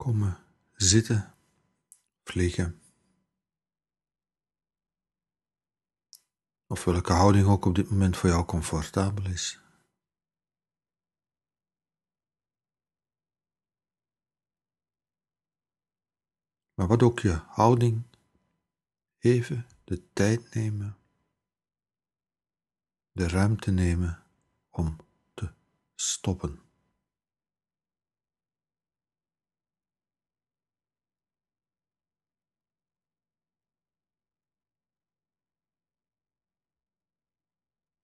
komen zitten, vliegen. Of welke houding ook op dit moment voor jou comfortabel is. Maar wat ook je houding, even de tijd nemen, de ruimte nemen om te stoppen.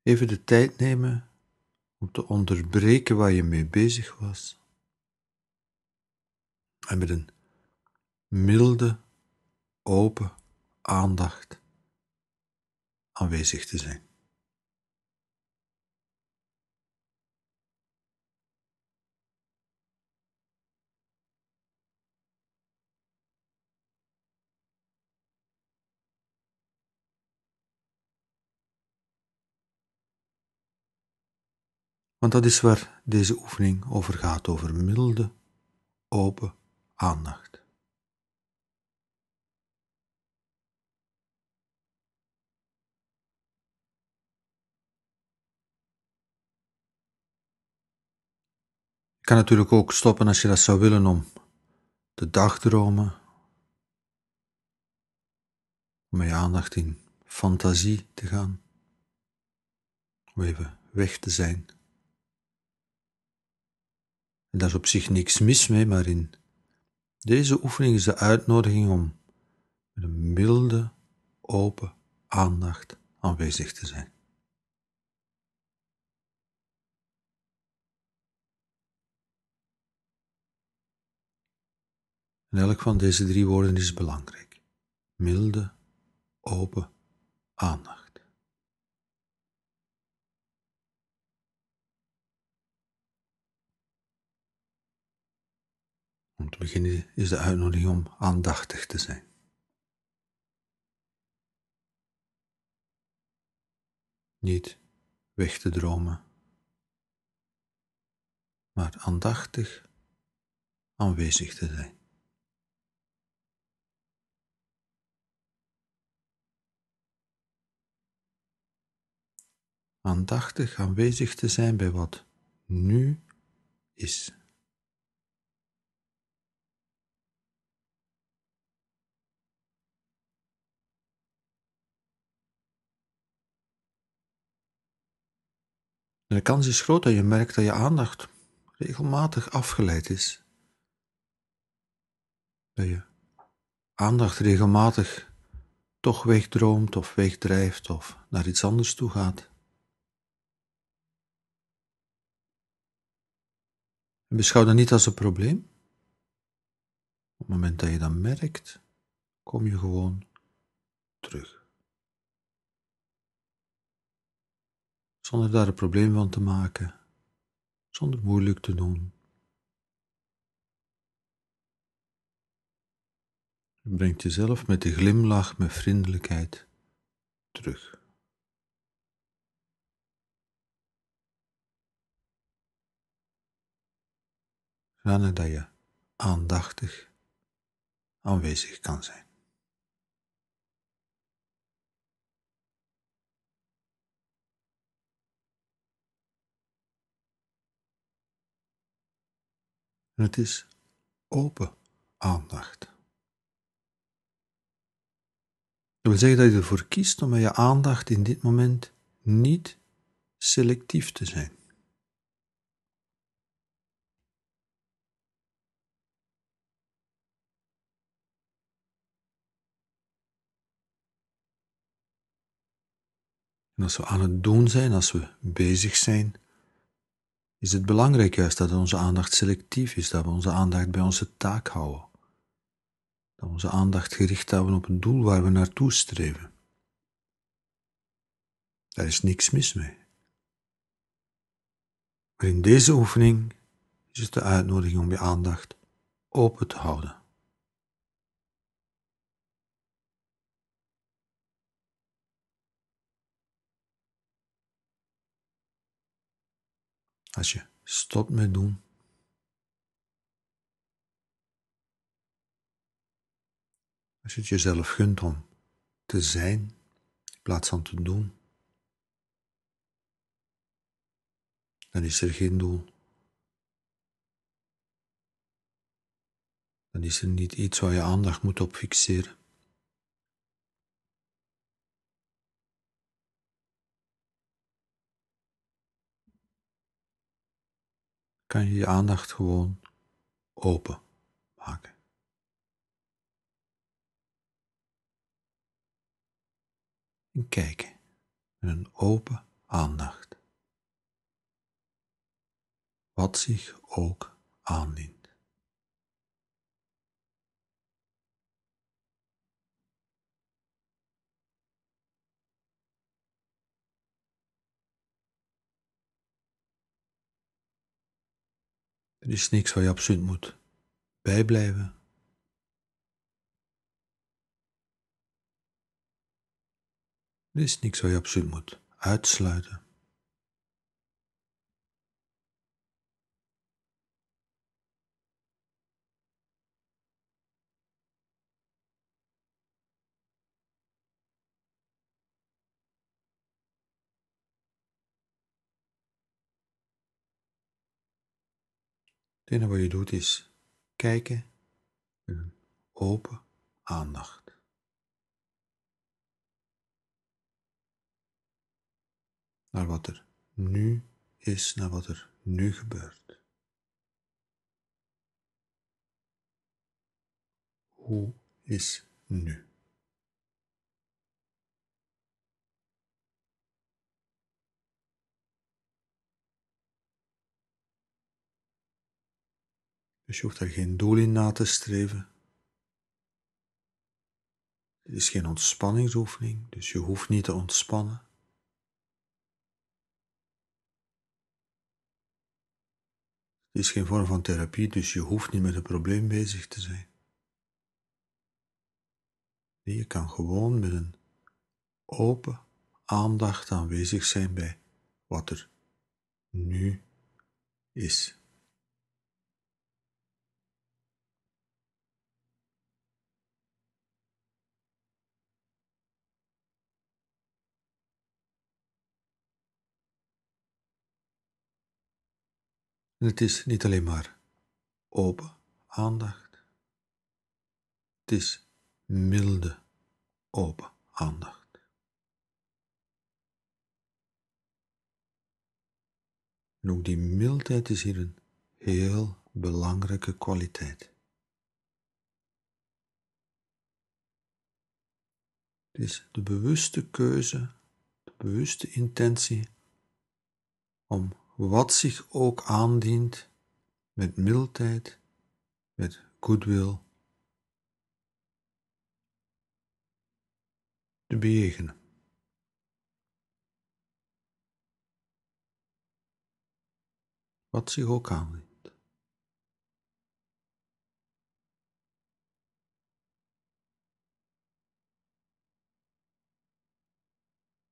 Even de tijd nemen om te onderbreken waar je mee bezig was. En met een milde, open aandacht aanwezig te zijn. Want dat is waar deze oefening over gaat, over milde, open aandacht. Je kan natuurlijk ook stoppen als je dat zou willen om de dagdromen, om je aandacht in fantasie te gaan, om even weg te zijn en daar is op zich niks mis mee, maar in deze oefening is de uitnodiging om met een milde, open aandacht aanwezig te zijn. En elk van deze drie woorden is belangrijk. Milde, open aandacht. Om te beginnen is de uitnodiging om aandachtig te zijn. Niet weg te dromen, maar aandachtig aanwezig te zijn. Aandachtig aanwezig te zijn bij wat nu is. De kans is groot dat je merkt dat je aandacht regelmatig afgeleid is. Dat je aandacht regelmatig toch wegdroomt of wegdrijft of naar iets anders toe gaat. En beschouw dat niet als een probleem. Op het moment dat je dat merkt, kom je gewoon terug. Zonder daar een probleem van te maken, zonder moeilijk te doen. Je brengt jezelf met de glimlach, met vriendelijkheid terug. Zodanig dat je aandachtig aanwezig kan zijn. En het is open aandacht. Dat wil zeggen dat je ervoor kiest om met je aandacht in dit moment niet selectief te zijn. En als we aan het doen zijn, als we bezig zijn, is het belangrijk juist dat onze aandacht selectief is, dat we onze aandacht bij onze taak houden. Dat we onze aandacht gericht houden op het doel waar we naartoe streven. Daar is niks mis mee. Maar in deze oefening is het de uitnodiging om je aandacht open te houden. Als je stopt met doen, als je het jezelf gunt om te zijn in plaats van te doen, dan is er geen doel. Dan is er niet iets waar je aandacht moet op fixeren. Kan je je aandacht gewoon open maken. En kijken met een open aandacht. Wat zich ook aandient. Er is niks waar je absoluut moet bijblijven. Er is niks waar je absoluut moet uitsluiten. Het enige wat je doet is kijken met een open aandacht. Naar wat er nu is, naar wat er nu gebeurt. Hoe is nu? Dus je hoeft daar geen doel in na te streven. Het is geen ontspanningsoefening, dus je hoeft niet te ontspannen. Het is geen vorm van therapie, dus je hoeft niet met het probleem bezig te zijn. Je kan gewoon met een open aandacht aanwezig zijn bij wat er nu is. En het is niet alleen maar open aandacht, het is milde open aandacht. En ook die mildheid is hier een heel belangrijke kwaliteit. Het is de bewuste keuze, de bewuste intentie om wat zich ook aandient, met mildheid, met goodwill, te bejegenen. Wat zich ook aandient.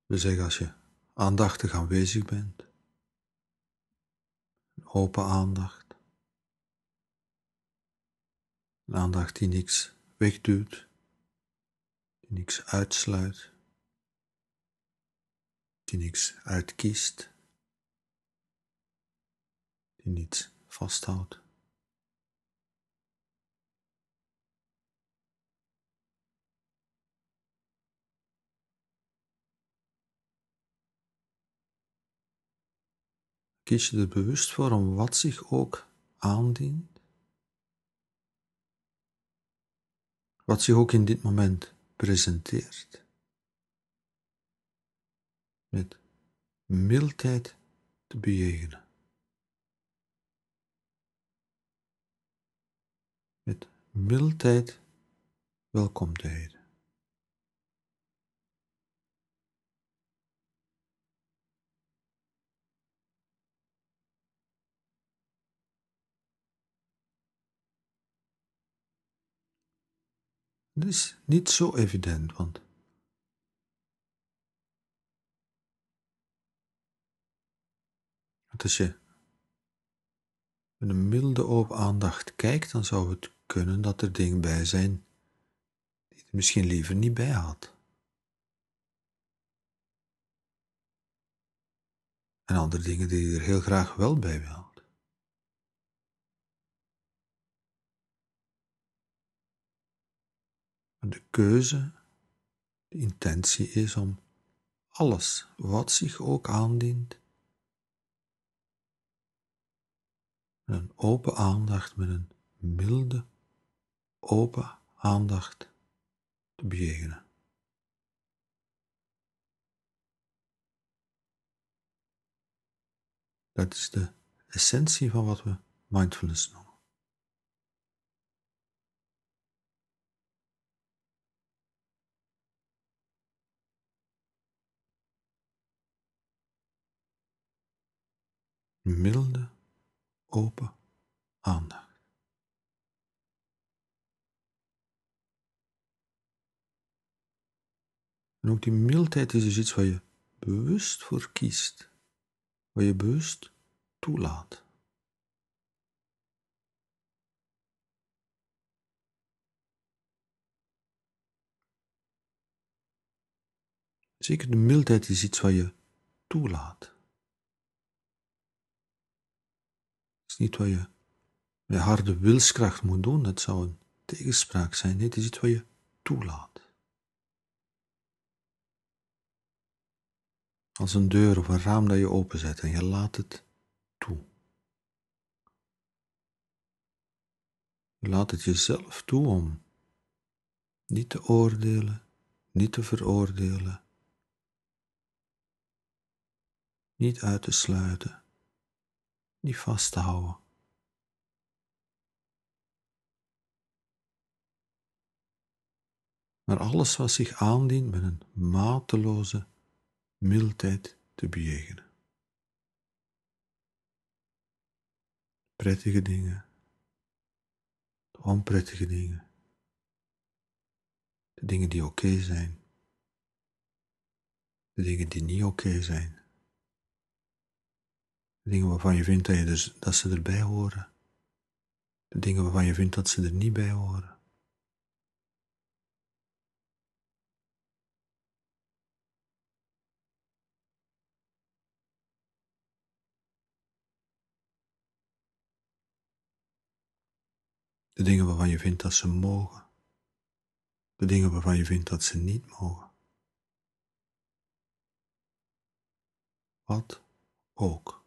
We zeggen als je aandachtig aanwezig bent, open aandacht. Een aandacht die niks wegduwt, die niks uitsluit, die niks uitkiest, die niets vasthoudt. Kies je er bewust voor om wat zich ook aandient, wat zich ook in dit moment presenteert, met mildheid te bejegenen. Met mildheid welkom te heten. Dat is niet zo evident, want als je met een milde open aandacht kijkt, dan zou het kunnen dat er dingen bij zijn die misschien liever niet bij had. En andere dingen die je er heel graag wel bij wilt. De keuze, de intentie is om alles wat zich ook aandient, met een open aandacht, met een milde, open aandacht te bejegenen. Dat is de essentie van wat we mindfulness noemen. Milde, open aandacht. En ook die mildheid is dus iets waar je bewust voor kiest, waar je bewust toelaat. Zeker de mildheid is iets wat je toelaat. Is niet wat je met harde wilskracht moet doen, dat zou een tegenspraak zijn. Het is iets wat je toelaat. Als een deur of een raam dat je openzet en je laat het toe. Je laat het jezelf toe om niet te oordelen, niet te veroordelen, niet uit te sluiten, niet vast te houden. Maar alles wat zich aandient met een mateloze mildheid te bejegenen. Prettige dingen, onprettige dingen, de dingen die oké zijn, de dingen die niet oké zijn, dingen waarvan je vindt dat, je dus, dat ze erbij horen, de dingen waarvan je vindt dat ze er niet bij horen. De dingen waarvan je vindt dat ze mogen. De dingen waarvan je vindt dat ze niet mogen. Wat ook.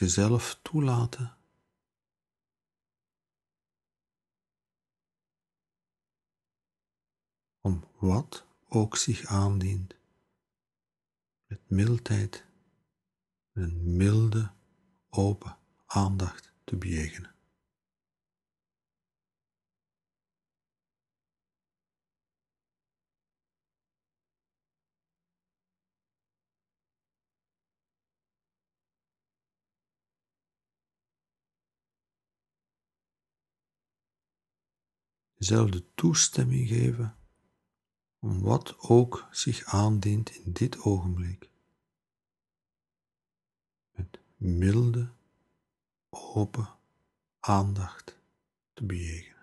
Jezelf toelaten. Om wat ook zich aandient. Met mildheid, met een milde, open aandacht te bejegenen. Jezelf de toestemming geven om wat ook zich aandient in dit ogenblik. Met milde, open aandacht te bejegenen.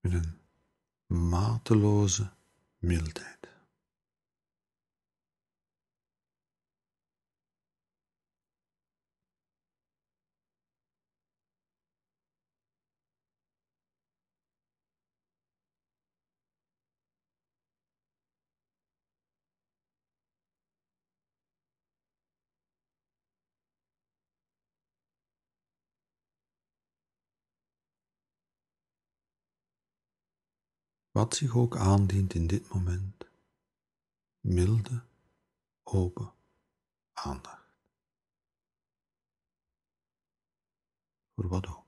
Met een mateloze mildheid. Wat zich ook aandient in dit moment, milde, open aandacht. Voor wat ook.